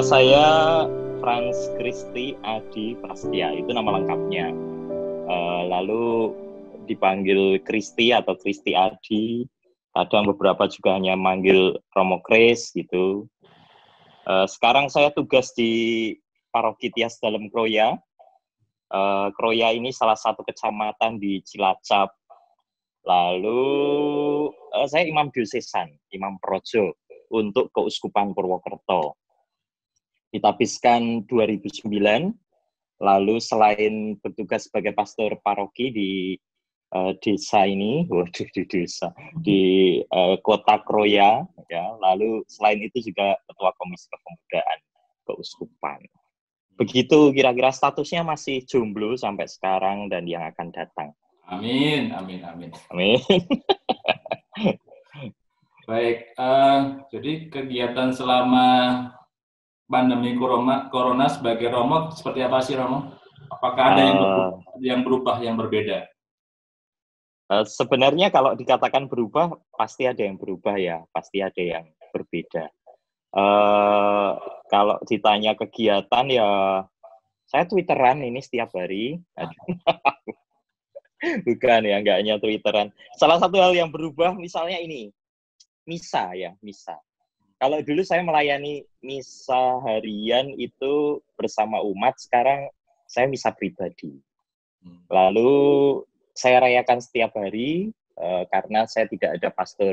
Saya Franz Kristi Adi Prastia, itu nama lengkapnya. Uh, lalu dipanggil Kristi atau Kristi Adi. Kadang beberapa juga hanya manggil Romo Kris gitu. Uh, sekarang saya tugas di Paroki Tias Dalam Kroya. Uh, Kroya ini salah satu kecamatan di Cilacap. Lalu uh, saya imam diosesan, imam projo untuk Keuskupan Purwokerto. Ditapiskan 2009, lalu selain bertugas sebagai pastor paroki di uh, desa ini, waduh di desa, di uh, kota Kroya, ya. Lalu selain itu juga ketua komisi kepemudaan keuskupan. Begitu kira-kira statusnya masih jomblo sampai sekarang dan yang akan datang. Amin, amin, amin. Amin. Baik, uh, jadi kegiatan selama pandemi corona, corona sebagai Romo seperti apa sih Romo? Apakah ada yang berubah, uh, yang berubah yang berbeda? Uh, sebenarnya kalau dikatakan berubah, pasti ada yang berubah ya, pasti ada yang berbeda. Uh, kalau ditanya kegiatan ya, saya Twitteran ini setiap hari. Bukan ya, enggak hanya Twitteran. Salah satu hal yang berubah misalnya ini, misa ya, misa. Kalau dulu saya melayani misa harian itu bersama umat, sekarang saya misa pribadi. Hmm. Lalu saya rayakan setiap hari uh, karena saya tidak ada pastor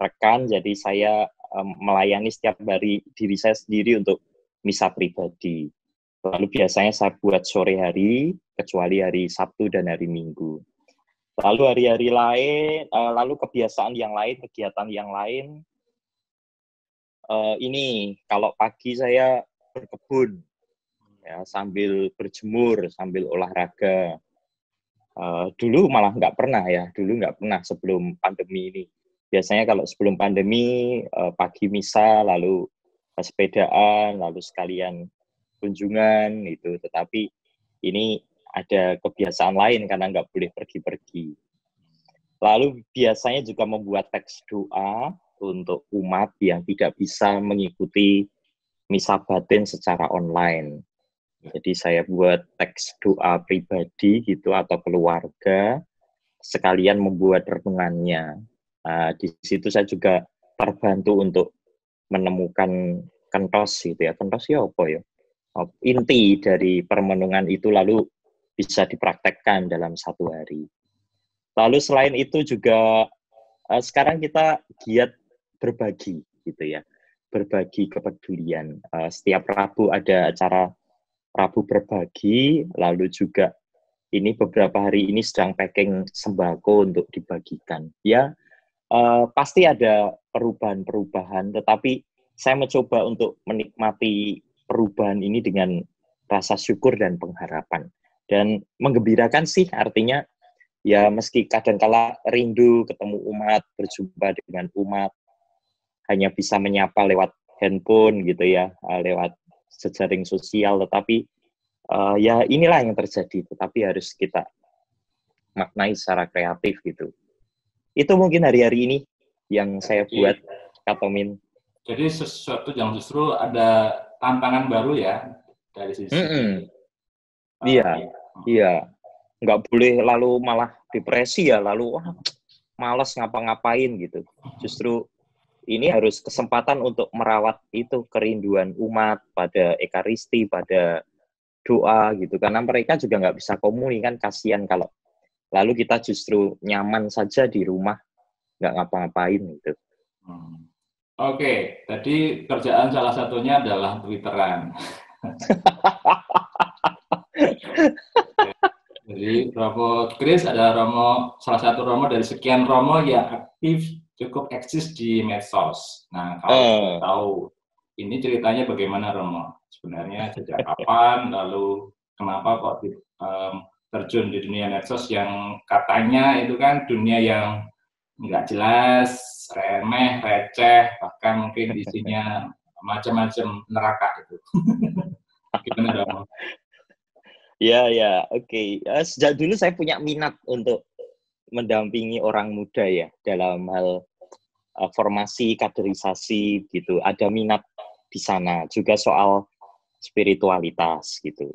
rekan, jadi saya um, melayani setiap hari diri saya sendiri untuk misa pribadi. Lalu biasanya saya buat sore hari, kecuali hari Sabtu dan hari Minggu. Lalu hari-hari lain, uh, lalu kebiasaan yang lain, kegiatan yang lain. Uh, ini kalau pagi saya berkebun, ya sambil berjemur, sambil olahraga. Uh, dulu malah nggak pernah ya, dulu nggak pernah sebelum pandemi ini. Biasanya kalau sebelum pandemi uh, pagi misa, lalu sepedaan, lalu sekalian kunjungan itu. Tetapi ini ada kebiasaan lain karena nggak boleh pergi-pergi. Lalu biasanya juga membuat teks doa untuk umat yang tidak bisa mengikuti misa batin secara online. Jadi saya buat teks doa pribadi gitu atau keluarga, sekalian membuat renungannya. Nah, di situ saya juga terbantu untuk menemukan kentos gitu ya. Kentos ya apa ya? Inti dari permenungan itu lalu bisa dipraktekkan dalam satu hari. Lalu selain itu juga uh, sekarang kita giat berbagi gitu ya, berbagi kepedulian. Uh, setiap Rabu ada acara Rabu berbagi, lalu juga ini beberapa hari ini sedang packing sembako untuk dibagikan. Ya, uh, pasti ada perubahan-perubahan, tetapi saya mencoba untuk menikmati perubahan ini dengan rasa syukur dan pengharapan dan menggembirakan sih artinya ya meski kadang-kala rindu ketemu umat berjumpa dengan umat hanya bisa menyapa lewat handphone gitu ya eh, lewat jejaring sosial. Tetapi uh, ya inilah yang terjadi tetapi harus kita maknai secara kreatif gitu. Itu mungkin hari-hari ini yang saya buat Katomin jadi sesuatu yang justru ada tantangan baru ya dari sisi mm -hmm. iya Iya, nggak boleh lalu malah depresi ya, lalu wah malas ngapa-ngapain gitu. Justru ini harus kesempatan untuk merawat itu kerinduan umat pada ekaristi, pada doa gitu. Karena mereka juga nggak bisa komunik kan kasihan kalau lalu kita justru nyaman saja di rumah nggak ngapa-ngapain gitu. Hmm. Oke, okay. tadi kerjaan salah satunya adalah Twitteran. Jadi Romo Chris ada Romo salah satu Romo dari sekian Romo yang aktif cukup eksis di medsos. Nah kalau uh. tahu ini ceritanya bagaimana Romo? Sebenarnya sejak kapan? Lalu kenapa kok um, terjun di dunia medsos yang katanya itu kan dunia yang nggak jelas, remeh, receh, bahkan mungkin isinya macam-macam neraka itu. Gimana Romo? Ya, ya, oke. Okay. Uh, sejak dulu saya punya minat untuk mendampingi orang muda ya dalam hal uh, formasi kaderisasi gitu. Ada minat di sana juga soal spiritualitas gitu.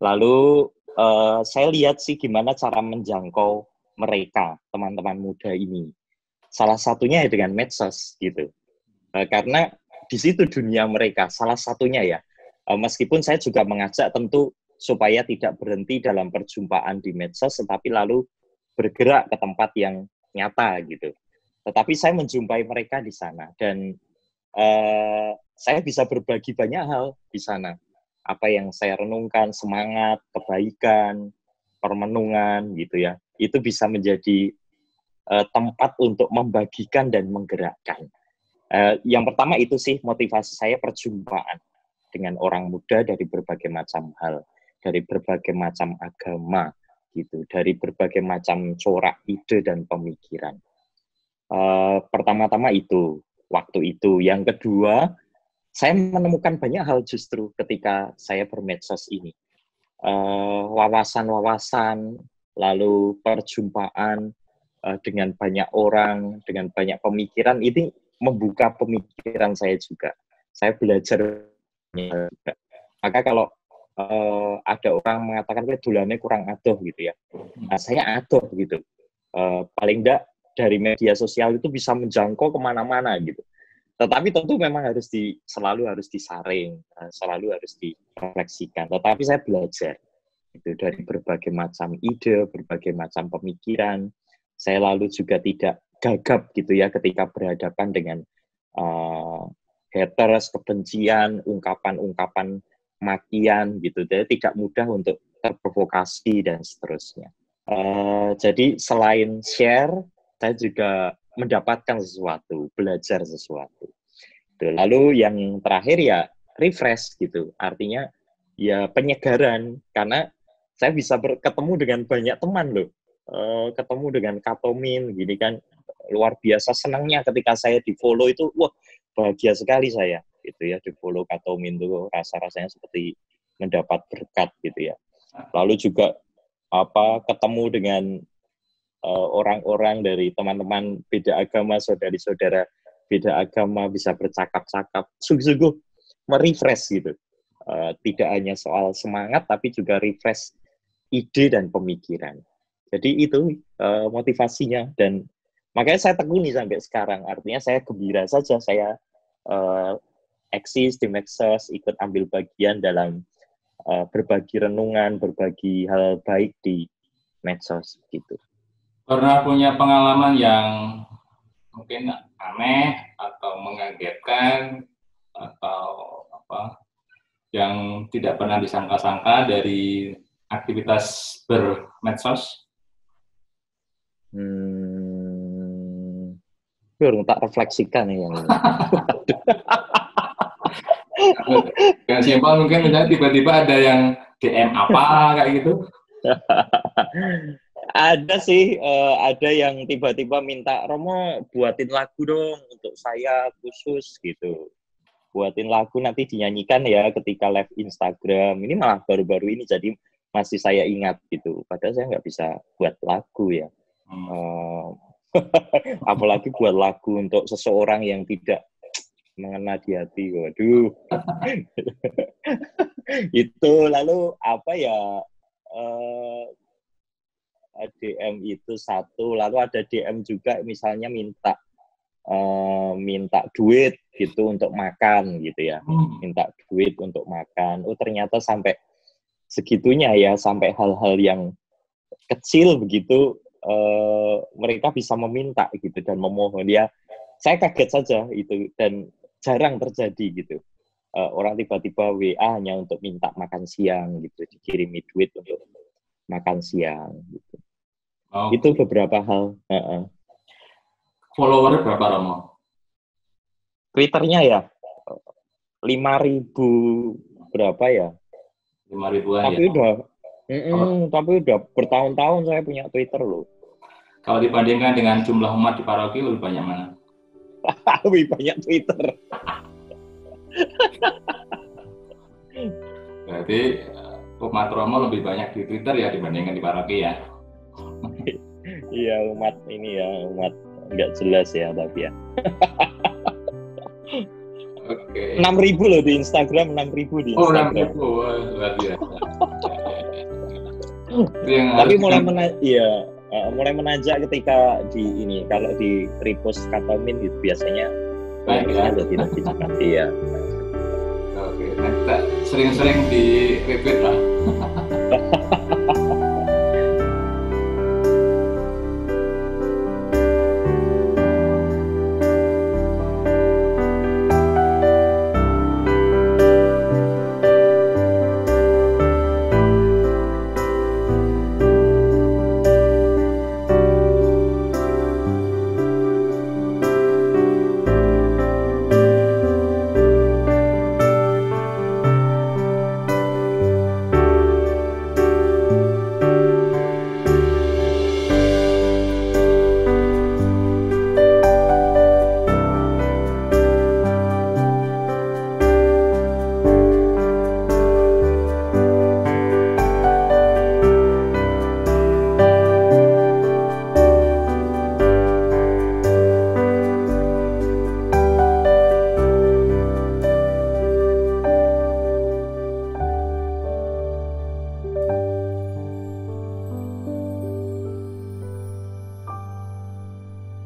Lalu uh, saya lihat sih gimana cara menjangkau mereka teman-teman muda ini. Salah satunya ya dengan medsos gitu. Uh, karena di situ dunia mereka salah satunya ya. Uh, meskipun saya juga mengajak tentu supaya tidak berhenti dalam perjumpaan di medsos tetapi lalu bergerak ke tempat yang nyata gitu. Tetapi saya menjumpai mereka di sana dan uh, saya bisa berbagi banyak hal di sana. Apa yang saya renungkan, semangat, kebaikan, permenungan gitu ya. Itu bisa menjadi uh, tempat untuk membagikan dan menggerakkan. Uh, yang pertama itu sih motivasi saya perjumpaan dengan orang muda dari berbagai macam hal, dari berbagai macam agama, gitu dari berbagai macam corak ide dan pemikiran. Uh, pertama-tama itu waktu itu. Yang kedua, saya menemukan banyak hal justru ketika saya bermedsos ini. Eh, wawasan-wawasan, uh, lalu perjumpaan uh, dengan banyak orang, dengan banyak pemikiran, ini membuka pemikiran saya juga. Saya belajar juga. Maka kalau uh, ada orang mengatakan gue dulannya kurang adoh gitu ya. Nah, saya adoh gitu. Uh, paling enggak dari media sosial itu bisa menjangkau ke mana-mana gitu. Tetapi tentu memang harus di selalu harus disaring, uh, selalu harus direfleksikan. Tetapi saya belajar itu dari berbagai macam ide, berbagai macam pemikiran. Saya lalu juga tidak gagap gitu ya ketika berhadapan dengan uh, haters, kebencian, ungkapan-ungkapan makian gitu. Jadi tidak mudah untuk terprovokasi dan seterusnya. Uh, jadi selain share, saya juga mendapatkan sesuatu, belajar sesuatu. Lalu yang terakhir ya refresh gitu. Artinya ya penyegaran karena saya bisa berketemu dengan banyak teman loh. Uh, ketemu dengan Katomin gini kan luar biasa senangnya ketika saya di follow itu wah bahagia sekali saya gitu ya di follow Katomin tuh rasa-rasanya seperti mendapat berkat gitu ya. Lalu juga apa ketemu dengan eh, orang-orang uh, dari teman-teman beda agama, saudari-saudara beda agama bisa bercakap-cakap, sungguh-sungguh merefresh gitu. Uh, tidak hanya soal semangat, tapi juga refresh ide dan pemikiran. Jadi itu uh, motivasinya dan makanya saya tekuni sampai sekarang. Artinya saya gembira saja saya uh, eksis di medsos, ikut ambil bagian dalam uh, berbagi renungan, berbagi hal baik di medsos gitu. Pernah punya pengalaman yang mungkin aneh atau mengagetkan atau apa yang tidak pernah disangka-sangka dari aktivitas bermedsos? Hmm, baru tak refleksikan ya yang simpel mungkin misalnya tiba-tiba ada yang DM apa kayak gitu ada sih uh, ada yang tiba-tiba minta Romo buatin lagu dong untuk saya khusus gitu. Buatin lagu nanti dinyanyikan ya ketika live Instagram. Ini malah baru-baru ini jadi masih saya ingat gitu. Padahal saya nggak bisa buat lagu ya. Hmm. uh, apalagi buat lagu untuk seseorang yang tidak mengena di hati. Waduh. Itu lalu apa ya uh, DM itu satu lalu ada DM juga misalnya minta uh, minta duit gitu untuk makan gitu ya hmm. minta duit untuk makan oh ternyata sampai segitunya ya sampai hal-hal yang kecil begitu uh, mereka bisa meminta gitu dan memohon ya saya kaget saja itu dan jarang terjadi gitu. Uh, orang tiba-tiba WA hanya untuk minta makan siang gitu, dikirimi duit untuk makan siang gitu. Oh. Itu beberapa hal. Uh -uh. Followernya berapa Romo? Twitternya ya lima ribu berapa ya? Lima ribu Tapi ya? udah, mm -mm, oh. tapi udah bertahun-tahun saya punya Twitter loh. Kalau dibandingkan dengan jumlah umat di paroki lebih banyak mana? lebih banyak Twitter. Berarti eh, umat Romo lebih banyak di Twitter ya dibandingkan di paroki ya? Iya umat ini ya umat nggak jelas ya tapi ya. Oke. Enam ribu loh di Instagram, enam ribu di Oh, enam Instagram. ribu, Wah, luar biasa. Tapi mulai mena iya, eh, mulai menanjak ketika di ini kalau di repost katomin itu biasanya Baik, ya. jadi lebih cepat iya. Oke, nah, kita sering-sering di repeat lah.